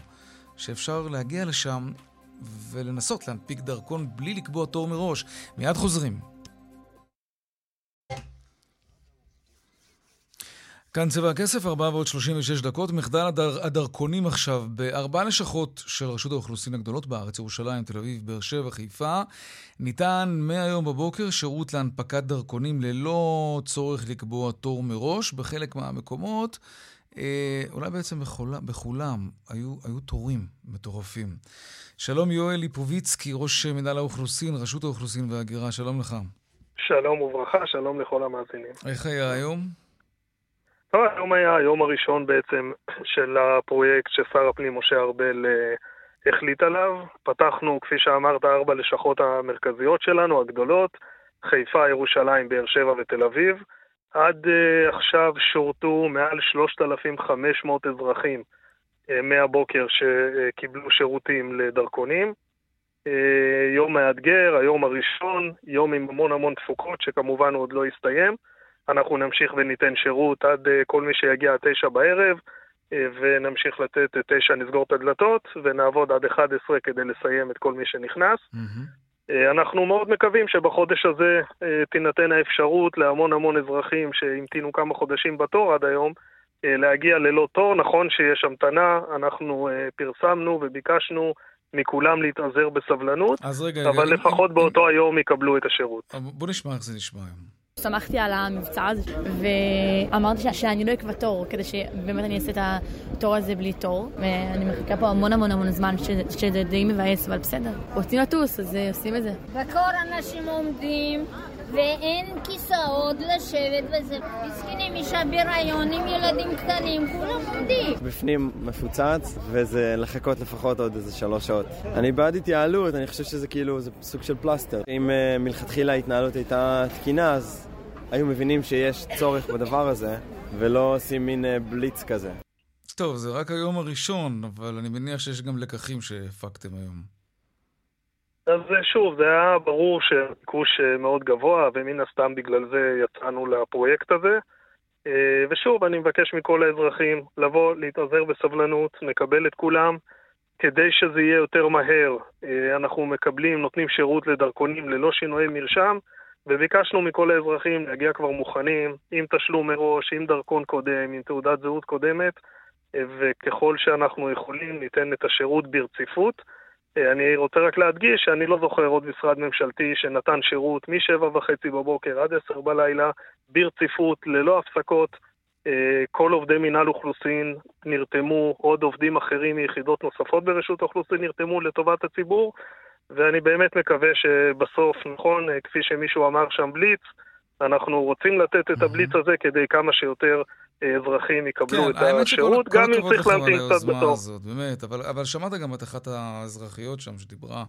שאפשר להגיע לשם ולנסות להנפיק דרכון בלי לקבוע תור מראש. מיד חוזרים. כאן צבע הכסף, 4 ועוד 36 דקות. מחדל הדר, הדרכונים עכשיו בארבע לשכות של רשות האוכלוסין הגדולות בארץ, ירושלים, תל אביב, באר שבע, חיפה. ניתן מהיום בבוקר שירות להנפקת דרכונים ללא צורך לקבוע תור מראש. בחלק מהמקומות, אה, אולי בעצם בכולה, בכולם, היו, היו תורים מטורפים. שלום יואל ליפוביצקי, ראש מנהל האוכלוסין, רשות האוכלוסין וההגירה, שלום לך. שלום וברכה, שלום לכל המאזינים. איך היה היום? טוב, היום היה היום הראשון בעצם של הפרויקט ששר הפנים משה ארבל אה, החליט עליו. פתחנו, כפי שאמרת, ארבע לשכות המרכזיות שלנו, הגדולות, חיפה, ירושלים, באר שבע ותל אביב. עד uh, עכשיו שורתו מעל 3,500 אזרחים uh, מהבוקר שקיבלו שירותים לדרכונים. Uh, יום מאתגר, היום הראשון, יום עם המון המון תפוקות, שכמובן עוד לא הסתיים. אנחנו נמשיך וניתן שירות עד uh, כל מי שיגיע תשע בערב, uh, ונמשיך לתת תשע, נסגור את הדלתות, ונעבוד עד 11 כדי לסיים את כל מי שנכנס. אה, אנחנו מאוד מקווים שבחודש הזה אה, תינתן האפשרות להמון המון אזרחים שהמתינו כמה חודשים בתור עד היום, אה, להגיע ללא תור. נכון שיש המתנה, אנחנו אה, פרסמנו וביקשנו מכולם להתאזר בסבלנות, אז רגע, אבל רגע, לפחות אם- באותו היום יקבלו את השירות. אם- בוא נשמע איך זה נשמע היום. שמחתי על המבצע הזה, ואמרתי ש- שאני לא אקבע תור, כדי שבאמת אני אעשה את התור הזה בלי תור. ואני מחכה פה המון המון המון זמן, שזה, שזה די מבאס, אבל בסדר. רוצים לטוס, אז אה, עושים את זה. בקור אנשים עומדים ואין כיסאות לשבת וזה מסכנים, אישה בהיריון עם ילדים קטנים, כולם עומדים. בפנים מפוצץ, וזה לחכות לפחות עוד איזה שלוש שעות. אני בעד התייעלות, אני חושב שזה כאילו, זה סוג של פלסטר. אם uh, מלכתחילה ההתנהלות הייתה תקינה, אז היו מבינים שיש צורך בדבר הזה, ולא עושים מין uh, בליץ כזה. טוב, זה רק היום הראשון, אבל אני מניח שיש גם לקחים שהפקתם היום. אז אה, שוב, זה היה ברור שהביקוש אה, מאוד גבוה, ומן הסתם בגלל זה יצאנו לפרויקט הזה. אה, ושוב, אני מבקש מכל האזרחים לבוא, להתאזר בסבלנות, נקבל את כולם, כדי שזה יהיה יותר מהר. אנחנו מקבלים, נותנים שירות לדרכונים ללא שינויי מרשם, וביקשנו מכל האזרחים להגיע כבר מוכנים, עם תשלום מראש, עם דרכון קודם, עם תעודת זהות קודמת, וככל שאנחנו יכולים ניתן את השירות ברציפות. אה, אני רוצה רק להדגיש שאני לא זוכר עוד משרד ממשלתי שנתן שירות משבע וחצי בבוקר עד עשר בלילה ברציפות, ללא הפסקות, אה, כל עובדי מינהל אוכלוסין נרתמו, עוד עובדים אחרים מיחידות נוספות ברשות האוכלוסין נרתמו לטובת הציבור, ואני באמת מקווה שבסוף, נכון, אה, כפי שמישהו אמר שם בליץ, אנחנו רוצים לתת את הבליץ הזה כדי כמה שיותר אזרחים יקבלו כן, את האמת השירות, גם אם צריך להמתין קצת בתור. הזאת, באמת, אבל, אבל שמעת גם את אחת האזרחיות שם שדיברה.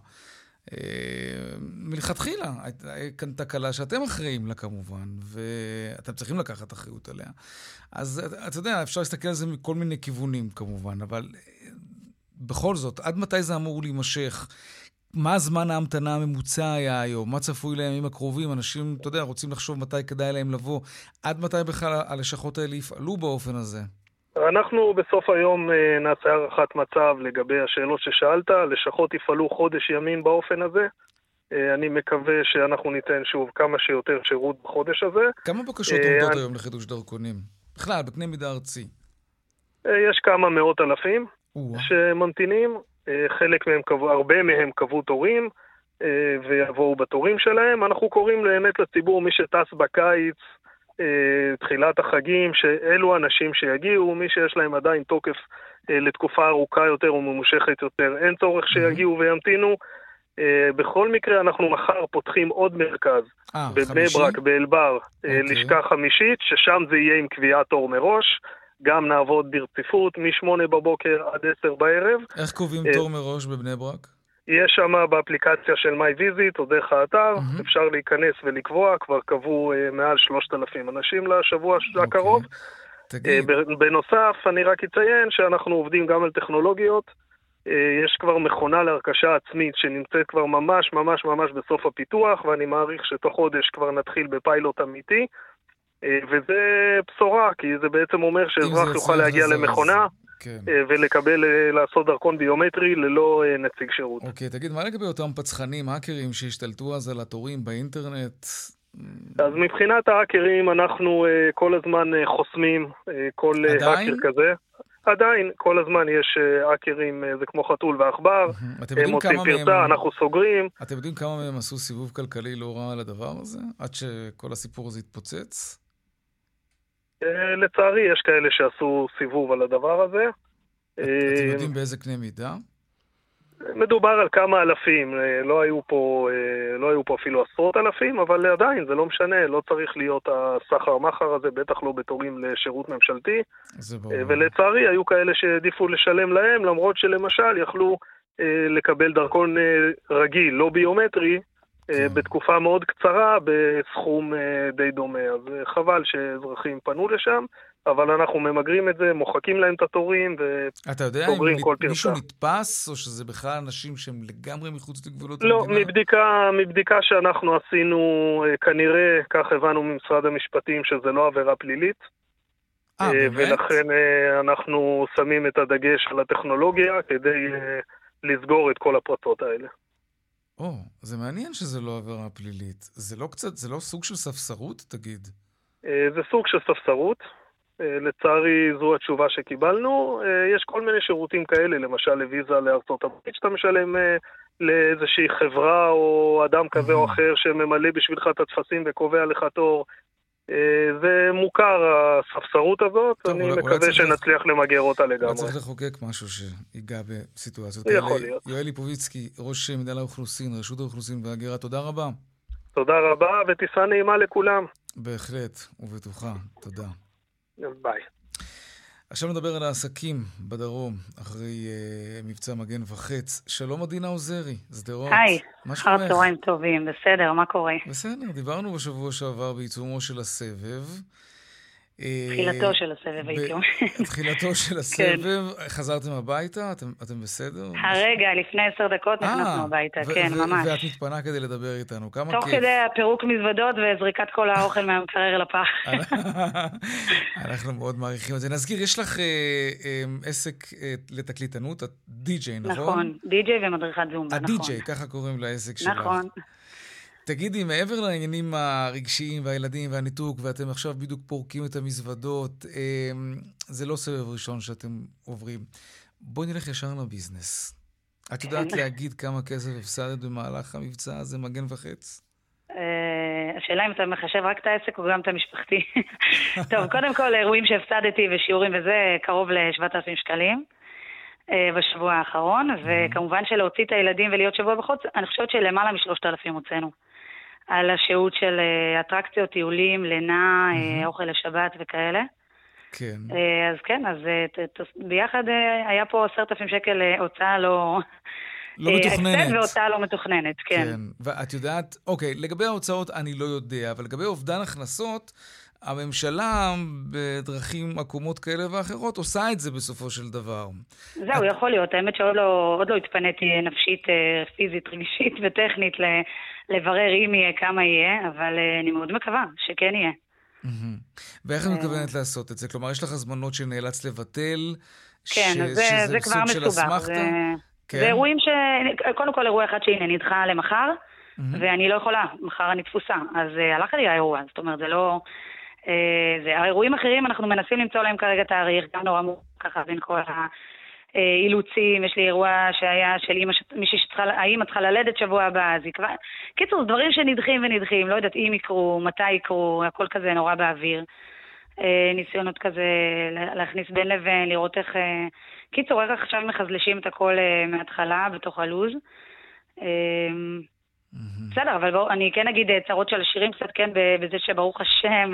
אה, מלכתחילה הייתה כאן תקלה שאתם אחראים לה כמובן, ואתם צריכים לקחת אחריות עליה. אז אתה- אתה יודע, אפשר להסתכל על זה מכל מיני כיוונים כמובן, אבל אה, בכל זאת, עד מתי זה אמור להימשך? מה זמן ההמתנה הממוצע היה היום? מה צפוי לימים הקרובים? אנשים, אתה יודע, רוצים לחשוב מתי כדאי להם לבוא. עד מתי בכלל הלשכות האלה יפעלו באופן הזה? אנחנו בסוף היום אה, נעשה הערכת מצב לגבי השאלות ששאלת, הלשכות יפעלו חודש ימים באופן הזה. אה, אני מקווה שאנחנו ניתן שוב כמה שיותר שירות בחודש הזה. כמה בקשות אה, עומדות אני- היום לחידוש דרכונים? בכלל, בקנה מידה ארצי. יש כמה מאות אלפים. שממתינים, חלק מהם קבעו, הרבה מהם קבעו תורים אה, ויבואו בתורים שלהם. אנחנו קוראים באמת לציבור, מי שטס בקיץ, אה, תחילת החגים, שאלו אנשים שיגיעו, מי שיש להם עדיין תוקף אה, לתקופה ארוכה יותר וממושכת יותר, אין צורך שיגיעו וימתינו. אה, בכל מקרה, אנחנו מחר פותחים עוד מרכז אה, בבני חמישי? ברק, באלבר, אה, אוקיי. לשכה חמישית, ששם זה יהיה עם קביעת תור מראש. גם נעבוד ברציפות מ-8 בבוקר עד 10 בערב. איך קובעים אה, תור מראש בבני ברק? יש שם באפליקציה של מיי ויזיט או דרך האתר, אפשר להיכנס ולקבוע, כבר קבעו אה, מעל 3,000 אנשים לשבוע הקרוב. אה, ב- בנוסף, אני רק אציין שאנחנו עובדים גם על טכנולוגיות. אה, יש כבר מכונה להרכשה עצמית שנמצאת כבר ממש ממש ממש בסוף הפיתוח, ואני מעריך שתוך חודש כבר נתחיל בפיילוט אמיתי. אה, וזה בשורה, כי זה בעצם אומר שאזרח זה יוכל להגיע לזרז. למכונה כן. אה, ולקבל, אה, לעשות דרכון ביומטרי ללא נציג שירות. אוקיי, תגיד, מה לגבי אותם פצחנים, האקרים שהשתלטו אז על התורים באינטרנט? אז מבחינת האקרים אנחנו כל הזמן חוסמים כל עדיין? האקר כזה. עדיין, כל הזמן יש האקרים, זה כמו חתול ועכבר, הם מוצאים פרצה, מהם- אנחנו סוגרים. אתם יודעים כמה מהם עשו סיבוב כלכלי לא רע על הדבר הזה? עד שכל הסיפור הזה התפוצץ? אה, לצערי, יש כאלה שעשו סיבוב על הדבר הזה. אתם אה, יודעים באיזה קנה מידה? מדובר על כמה אלפים, אה, לא היו פה, לא היו פה אפילו עשרות אלפים, אבל עדיין, זה לא משנה, לא צריך להיות הסחר-מכר הזה, בטח לא בתורים לשירות ממשלתי. ולצערי, היו כאלה שהעדיפו לשלם להם, למרות שלמשל יכלו לקבל דרכון רגיל, לא ביומטרי, בתקופה מאוד קצרה, בסכום אה, די דומה. אז אה, חבל שאזרחים פנו לשם, אבל אנחנו ממגרים את זה, מוחקים להם את התורים אתה יודע אם וסוגרים כל נ- מישהו פרצה. נתפס, או שזה בכלל אנשים שהם לגמרי מחוץ לגבולות לא, המדינה? מבדיקה, מבדיקה שאנחנו עשינו, אה, כנראה, כך הבנו ממשרד המשפטים, שזה לא עבירה פלילית. אה, אה, באמת? ולכן אה, אנחנו שמים את הדגש על הטכנולוגיה כדי אה, לסגור את כל הפרצות האלה. או, זה מעניין שזה לא עבירה פלילית. זה לא קצת, זה לא סוג של ספסרות, תגיד? אה, זה סוג של ספסרות. אה, לצערי, זו התשובה שקיבלנו. אה, יש כל מיני שירותים כאלה, למשל לוויזה לארצות הברית, שאתה משלם לאיזושהי חברה או אדם כזה או אחר שממלא בשבילך את הטפסים וקובע לך תור. אה, זה מוכר, הספסרות הזאת, טוב, אני אולי- אולי מקווה לח- שנצליח למגר אותה אולי לגמרי. צריך לחוקק משהו שיגע בסיטואציות יכול כאלה. להיות. יואל ליפוביצקי, ראש מנהל האוכלוסין, רשות האוכלוסין וההגירה, תודה רבה. תודה רבה וטיסה נעימה לכולם. בהחלט, ובטוחה. תודה. ביי. עכשיו נדבר על העסקים בדרום, אחרי uh, מבצע מגן וחץ. שלום עדינה עוזרי, שדרות. היי, אחר? צהריים טובים, בסדר, מה קורה? בסדר, דיברנו בשבוע שעבר בעיצומו של הסבב. אה, תחילתו של הסבב, הייתי אומרת. כן. תחילתו של הסבב, חזרתם הביתה? אתם, אתם בסדר? הרגע, לפני עשר דקות נכנסנו הביתה, כן, ממש. ואת מתפנה כדי לדבר איתנו, כמה תוך כיף. כדי הפירוק מזוודות וזריקת כל האוכל מהמקרר לפח. (laughs) אנחנו מאוד מעריכים את זה. נזכיר, יש לך אה, אה, עסק אה, לתקליטנות, את די-ג'יי, נכון? נכון, די-ג'יי ומדריכת זומבה, נכון. הדי-ג'יי, ככה קוראים לעסק שלך. נכון. תגידי, מעבר לעניינים הרגשיים והילדים והניתוק, ואתם עכשיו בדיוק פורקים את המזוודות, אה, זה לא סבב ראשון שאתם עוברים. בואי נלך ישר לביזנס. את יודעת כן. להגיד כמה כסף הפסדת במהלך המבצע הזה, מגן וחץ? אה, השאלה אם אתה מחשב רק את העסק או גם את המשפחתי. (laughs) טוב, קודם כל, אירועים שהפסדתי ושיעורים וזה, קרוב ל-7,000 שקלים. אה, בשבוע האחרון, וכמובן שלהוציא את הילדים ולהיות שבוע בחוץ, אני חושבת שלמעלה משלושת אלפים הוצאנו. על השהות של אה, אטרקציות, טיולים, לינה, אה, אוכל לשבת וכאלה. כן. אז כן, אז ביחד היה פה עשרת אלפים שקל הוצאה לא... לא מתוכננת. הפסד והוצאה לא מתוכננת, כן. כן, ואת יודעת, אוקיי, לגבי ההוצאות אני לא יודע, אבל לגבי אובדן הכנסות, הממשלה, בדרכים עקומות כאלה ואחרות, עושה את זה בסופו של דבר. זהו, את... יכול להיות. האמת שעוד לא, לא התפניתי נפשית, אה, פיזית, רגשית וטכנית לברר אם יהיה, כמה יהיה, אבל אה, אני מאוד מקווה שכן יהיה. ואיך את אה. מתכוונת לעשות את זה? כלומר, יש לך הזמנות שנאלץ לבטל? כן, ש... זה, זה כבר מסובך. זה... כן. אירועים ש... קודם כל אירוע אחד שהנה נדחה למחר. ואני לא יכולה, מחר אני תפוסה. אז הלך לי האירוע, זאת אומרת, זה לא... זה, האירועים אחרים, אנחנו מנסים למצוא להם כרגע תאריך, גם נורא מורכב ככה בין כל האילוצים. יש לי אירוע שהיה של אימא, מישהי שצריכה, האימא צריכה ללדת שבוע הבא, אז היא כבר... קיצור, דברים שנדחים ונדחים, לא יודעת אם יקרו, מתי יקרו, הכל כזה נורא באוויר. Uh, ניסיונות כזה להכניס בין לבין, לראות איך... Uh, קיצור, איך עכשיו מחזלשים את הכל מההתחלה בתוך הלו"ז. בסדר, אבל בואו, אני כן אגיד אה, צרות של השירים קצת, כן, בזה שברוך השם,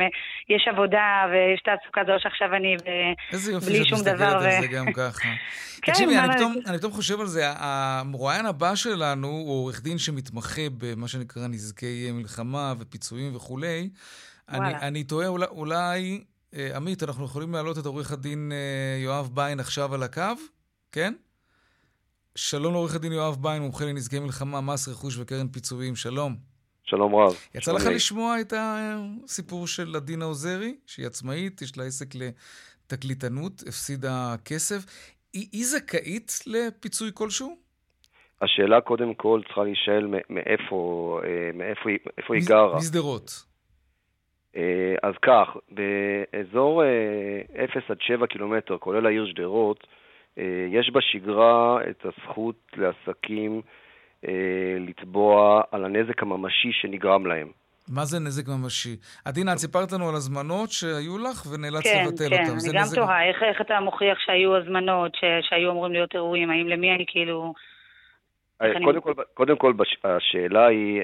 יש עבודה ויש תעסוקה, זה לא שעכשיו אני בלי שום דבר. איזה יופי שאת מסתכלת על זה גם ככה. (laughs) כן, תקשיבי, אני פתאום חושב על זה, המרואיין הבא שלנו הוא עורך דין שמתמחה במה שנקרא נזקי מלחמה ופיצויים וכולי. אני תוהה, אולי אה, עמית, אנחנו יכולים להעלות את עורך הדין אה, יואב ביין עכשיו על הקו? כן? שלום לעורך הדין יואב ביין, מומחה לנזקי מלחמה, מס רכוש וקרן פיצויים, שלום. שלום רב. יצא לך לשמוע את הסיפור של עדינה עוזרי, שהיא עצמאית, יש לה עסק לתקליטנות, הפסידה כסף. היא, היא זכאית לפיצוי כלשהו? השאלה קודם כל צריכה להישאל מאיפה, מאיפה, מאיפה היא גרה. משדרות. אה, אז כך, באזור 0 אה, עד 7 קילומטר, כולל העיר שדרות, יש בשגרה את הזכות לעסקים לתבוע על הנזק הממשי שנגרם להם. מה זה נזק ממשי? עדינה, את סיפרת לנו על הזמנות שהיו לך ונאלצת כן, לבטל כן, אותן. כן, כן, אני גם נזק... תוהה, איך, איך אתה מוכיח שהיו הזמנות, ש, שהיו אמורים להיות אירועים? האם למי אני כאילו... קודם, אני... כל, קודם כל, השאלה היא...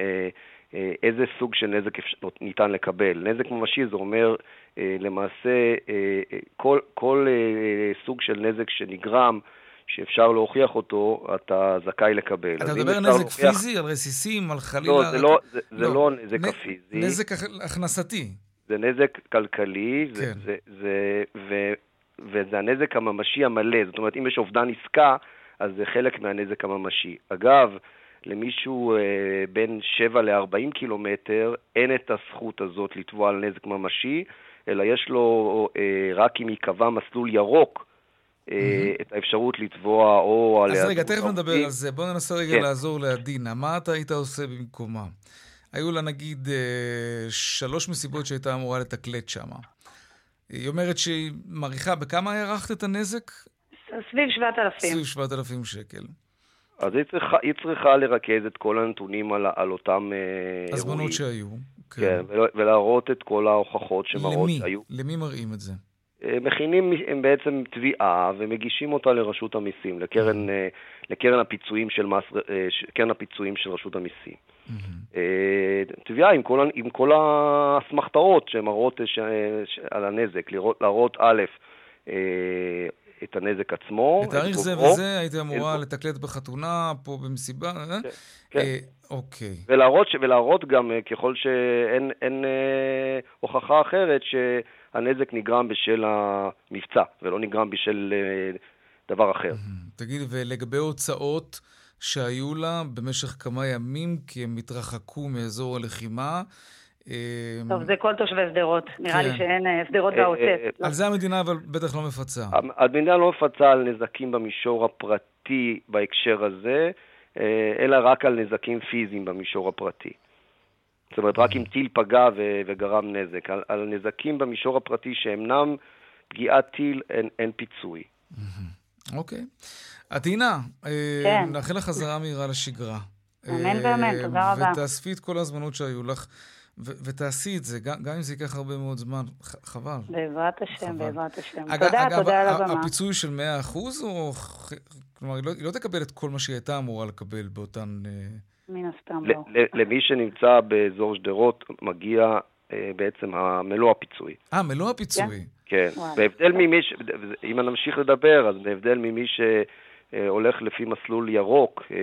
אה, איזה סוג של נזק ניתן לקבל. נזק ממשי זה אומר אה, למעשה אה, כל, כל סוג של נזק שנגרם, שאפשר להוכיח אותו, אתה זכאי לקבל. אתה מדבר על נזק להוכיח... פיזי, על רסיסים, על חלילה... לא, זה לא, זה, זה לא, לא נזק נ... הפיזי. נזק הכנסתי. זה נזק כלכלי, כן. זה, זה, זה, ו, וזה הנזק הממשי המלא. זאת אומרת, אם יש אובדן עסקה, אז זה חלק מהנזק הממשי. אגב, למישהו אה, בין 7 ל-40 קילומטר אין את הזכות הזאת לתבוע על נזק ממשי, אלא יש לו, אה, רק אם ייקבע מסלול ירוק, אה. את האפשרות לתבוע או על... אז רגע, תכף נדבר על זה. בואו ננסה רגע כן. לעזור לעדינה. מה אתה היית עושה במקומה? היו לה נגיד שלוש מסיבות שהייתה אמורה לתקלט שם. היא אומרת שהיא מעריכה, בכמה הערכת את הנזק? סביב 7,000. סביב 7,000 שקל. אז היא צריכה, היא צריכה לרכז את כל הנתונים על, על אותם אה, אירועים. הזמנות שהיו. כן, כן ולהראות את כל ההוכחות שמראות למי? שהיו. למי מראים את זה? אה, מכינים הם בעצם תביעה ומגישים אותה לרשות המיסים, לקרן, אה, לקרן הפיצויים של מס, קרן הפיצויים של רשות המיסים. תביעה עם כל, עם כל האסמכתאות שמראות ש, ש, על הנזק, לראות, להראות א', את הנזק עצמו. בתאריך זה וזה הייתי אמורה לתקלט בחתונה, פה במסיבה, אה? כן. כן. אה, אוקיי. ולהראות, ולהראות גם, אה, ככל שאין אין, אה, הוכחה אחרת, שהנזק נגרם בשל המבצע, ולא נגרם בשל אה, דבר אחר. תגיד, ולגבי הוצאות שהיו לה במשך כמה ימים, כי הם התרחקו מאזור הלחימה, טוב, זה כל תושבי שדרות. נראה לי כן. שאין אה, שדרות אה, בעוטף. אה, על זה המדינה אבל בטח לא מפצה. המדינה לא מפצה על נזקים במישור הפרטי בהקשר הזה, אלא רק על נזקים פיזיים במישור הפרטי. זאת אומרת, רק אם טיל פגע וגרם נזק. על, על נזקים במישור הפרטי שאינם פגיעת טיל, אין, אין פיצוי. אוקיי. עטינה, כן. נאחל לך חזרה מהירה לשגרה. אמן ואמן, תודה רבה. ותאספי את כל ההזמנות שהיו לך. ו- ותעשי את זה, גם, גם אם זה ייקח הרבה מאוד זמן, ח- חבל. בעזרת השם, חבל. בעזרת השם. אג- תודה, אגב, תודה על הבמה. הפיצוי של 100% או... ח- כלומר, היא לא, היא לא תקבל את כל מה שהיא הייתה אמורה לקבל באותן... אה, מן הסתם לא. ל- למי שנמצא באזור שדרות מגיע אה, בעצם מלוא הפיצוי. אה, מלוא הפיצוי. כן, וואלה. בהבדל ממי, ש... אם נמשיך לדבר, אז בהבדל ממי שהולך לפי מסלול ירוק, אה,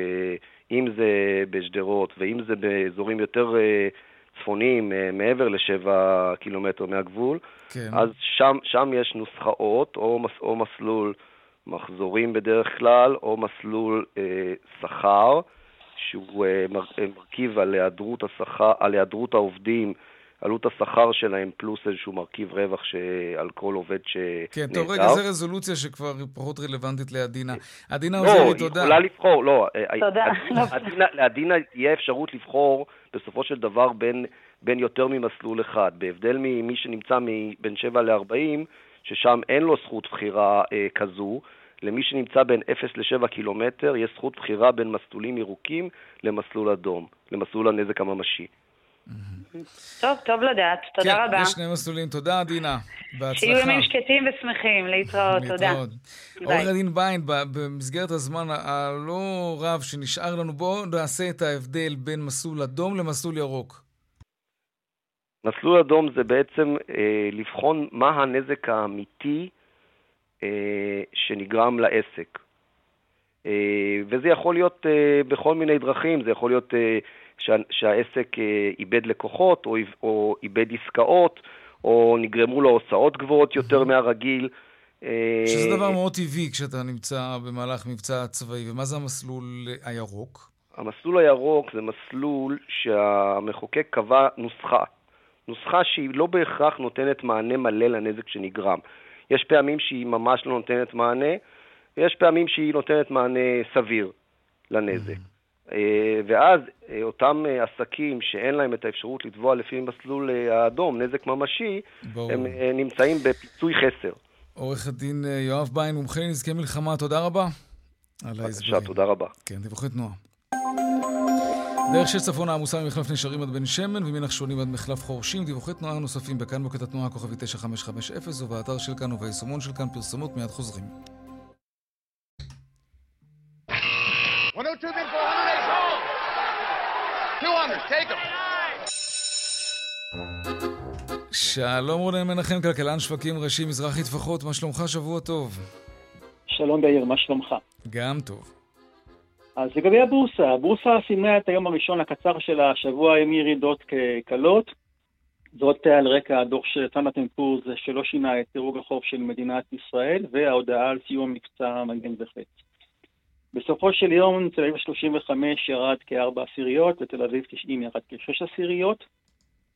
אם זה בשדרות ואם זה באזורים יותר אה, צפוניים, אה, מעבר לשבע קילומטר מהגבול, כן. אז שם, שם יש נוסחאות, או, מס, או מסלול מחזורים בדרך כלל, או מסלול אה, שכר, שהוא אה, אה, מרכיב על היעדרות, השכר, על היעדרות העובדים, עלות השכר שלהם, פלוס איזשהו מרכיב רווח שעל כל עובד שנעדר. כן, טוב, רגע, זו רזולוציה שכבר היא פחות רלוונטית לעדינה. עדינה לא, עוזרי, היא תודה. יכולה לבחור, לא. אה, תודה. (laughs) עדינה- לעדינה תהיה אפשרות לבחור בסופו של דבר בין, בין יותר ממסלול אחד, בהבדל ממי שנמצא מ- בין 7 ל-40, ששם אין לו זכות בחירה אה, כזו. למי שנמצא בין 0 ל-7 קילומטר, יש זכות בחירה בין מסלולים ירוקים למסלול אדום, למסלול הנזק הממשי. טוב, טוב לדעת. תודה כן, רבה. יש שני מסלולים. תודה, עדינה. בהצלחה. שיהיו ימים שקטים ושמחים. להתראות. תודה. להתראות. עורך הדין ביין, ב- במסגרת הזמן הלא רב שנשאר לנו, בואו נעשה את ההבדל בין מסלול אדום למסלול ירוק. מסלול אדום זה בעצם אה, לבחון מה הנזק האמיתי אה, שנגרם לעסק. אה, וזה יכול להיות אה, בכל מיני דרכים, זה יכול להיות אה, שה, שהעסק אה, איבד לקוחות, או, או איבד עסקאות, או נגרמו לו הוצאות גבוהות יותר מהרגיל. אה, שזה דבר מאוד טבעי כשאתה נמצא במהלך מבצע צבאי. ומה זה המסלול הירוק? המסלול הירוק זה מסלול שהמחוקק קבע נוסחה. נוסחה שהיא לא בהכרח נותנת מענה מלא לנזק שנגרם. יש פעמים שהיא ממש לא נותנת מענה, ויש פעמים שהיא נותנת מענה סביר לנזק. אה, ואז אה, אותם אה, עסקים שאין להם את האפשרות לתבוע לפי מסלול האדום, נזק ממשי, ברור. הם נמצאים בפיצוי חסר. עורך הדין יואב ביין, מומחה לנזקי מלחמה, תודה רבה על ההסברים. בבקשה, תודה רבה. כן, דיווחי תנועה. דרך שש צפונה עמוסה ממחלף נשרים עד בן שמן ומנחשונים עד מחלף חורשים. דיווחי תנועה נוספים בכאן מוקד התנועה הכוכבי 9550 ובאתר של כאן וביישומון של כאן פרסומות מיד חוזרים. 200, take them. שלום רונן מנחם, כלכלן שווקים ראשי מזרחי טפחות, מה שלומך? שבוע טוב. שלום יאיר, מה שלומך? גם טוב. אז לגבי הבורסה, הבורסה סימנה את היום הראשון הקצר של השבוע עם ירידות קלות. זאת על רקע הדוח של סטנדרט פורס שלא שינה את דירוג החוב של מדינת ישראל וההודעה על סיום מבצע מגן וחץ. בסופו של יום תל אביב 35 ירד כארבע עשיריות ותל אביב 90 ירד כשש עשיריות.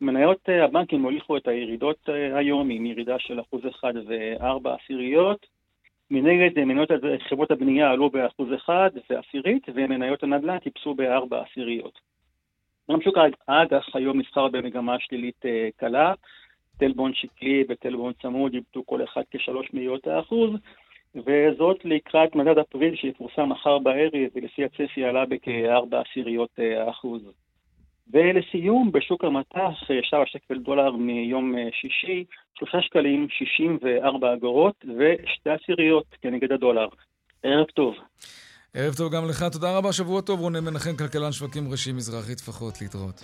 מניות אה, הבנקים הוליכו את הירידות אה, היום עם ירידה של אחוז אחד וארבע עשיריות. מנגד מניות חברות הבנייה עלו באחוז אחד ועשירית, ומניות הנדל"ן טיפסו בארבע עשיריות. גם שוק האג"ח היום נסחר במגמה שלילית אה, קלה, טלבון שקלי וטלבון צמוד איבדו כל אחד כשלוש מאיות האחוז, וזאת לקראת מדד אפריל שיפורסם מחר בערב, ולפי הצפי עלה בכארבע עשיריות אה, האחוז. ולסיום, בשוק המטח שער השקל דולר מיום אה, שישי, שלושה שקלים שישים וארבע אגורות ושתי עשיריות כנגד הדולר. ערב טוב. ערב טוב גם לך, תודה רבה, שבוע טוב, רונן מנחם, כלכלן שווקים ראשי מזרחי טפחות, להתראות.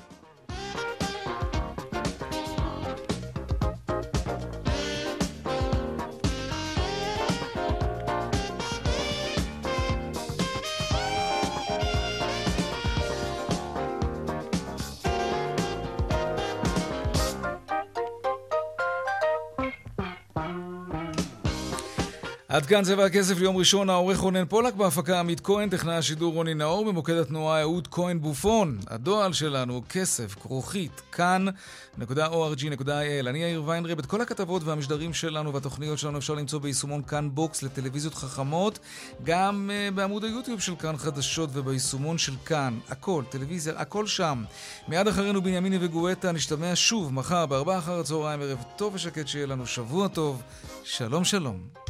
עד כאן צבע הכסף ליום ראשון, העורך רונן פולק בהפקה עמית כהן, טכנאי השידור רוני נאור, במוקד התנועה אהוד כהן בופון. הדואל שלנו כסף, כרוכית, כאן.org.il. אני יאיר ויינרב, את כל הכתבות והמשדרים שלנו והתוכניות שלנו אפשר למצוא ביישומון כאן בוקס לטלוויזיות חכמות, גם אה, בעמוד היוטיוב של כאן חדשות וביישומון של כאן. הכל, טלוויזיה, הכל שם. מיד אחרינו בנימיני וגואטה, נשתמע שוב מחר בארבעה אחר הצהריים, ערב טוב ושקט שיהיה לנו שבוע טוב. שלום שלום.